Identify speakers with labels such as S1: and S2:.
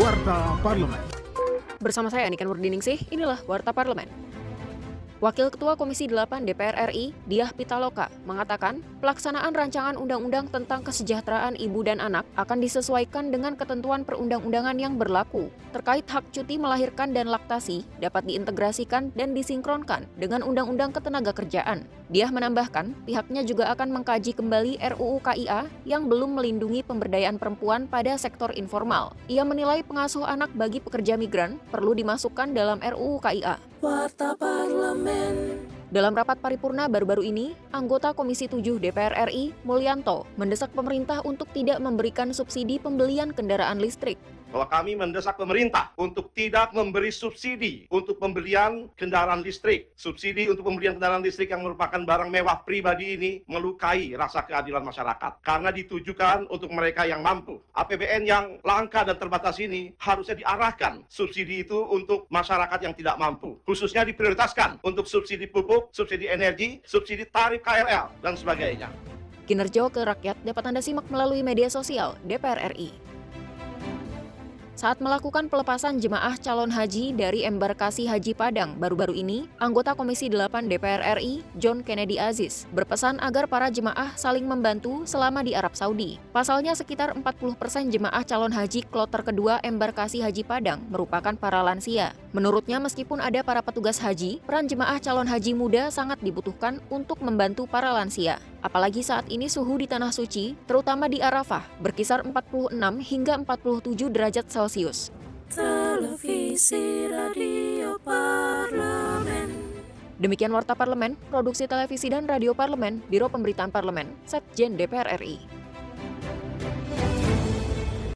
S1: Warta Parlemen.
S2: Bersama saya Niken Nurdiningsih, inilah Warta Parlemen. Wakil Ketua Komisi 8 DPR RI, Diah Pitaloka, mengatakan pelaksanaan rancangan undang-undang tentang kesejahteraan ibu dan anak akan disesuaikan dengan ketentuan perundang-undangan yang berlaku. Terkait hak cuti melahirkan dan laktasi dapat diintegrasikan dan disinkronkan dengan Undang-Undang Ketenagakerjaan. Diah menambahkan, pihaknya juga akan mengkaji kembali RUU KIA yang belum melindungi pemberdayaan perempuan pada sektor informal. Ia menilai pengasuh anak bagi pekerja migran perlu dimasukkan dalam RUU KIA.
S3: Warta Parlemen.
S2: Dalam rapat paripurna baru-baru ini, anggota Komisi 7 DPR RI, Mulyanto, mendesak pemerintah untuk tidak memberikan subsidi pembelian kendaraan listrik
S4: bahwa kami mendesak pemerintah untuk tidak memberi subsidi untuk pembelian kendaraan listrik. Subsidi untuk pembelian kendaraan listrik yang merupakan barang mewah pribadi ini melukai rasa keadilan masyarakat karena ditujukan untuk mereka yang mampu. APBN yang langka dan terbatas ini harusnya diarahkan subsidi itu untuk masyarakat yang tidak mampu. Khususnya diprioritaskan untuk subsidi pupuk, subsidi energi, subsidi tarif KRL, dan sebagainya.
S2: Kinerja ke rakyat dapat Anda simak melalui media sosial DPR RI saat melakukan pelepasan jemaah calon haji dari embarkasi Haji Padang baru-baru ini, anggota Komisi 8 DPR RI, John Kennedy Aziz, berpesan agar para jemaah saling membantu selama di Arab Saudi. Pasalnya sekitar 40% persen jemaah calon haji kloter kedua embarkasi Haji Padang merupakan para lansia. Menurutnya meskipun ada para petugas haji, peran jemaah calon haji muda sangat dibutuhkan untuk membantu para lansia. Apalagi saat ini suhu di Tanah Suci, terutama di Arafah, berkisar 46 hingga 47 derajat Celcius.
S3: Televisi Radio Parlemen.
S2: Demikian Warta Parlemen, Produksi Televisi dan Radio Parlemen, Biro Pemberitaan Parlemen, Setjen DPR RI.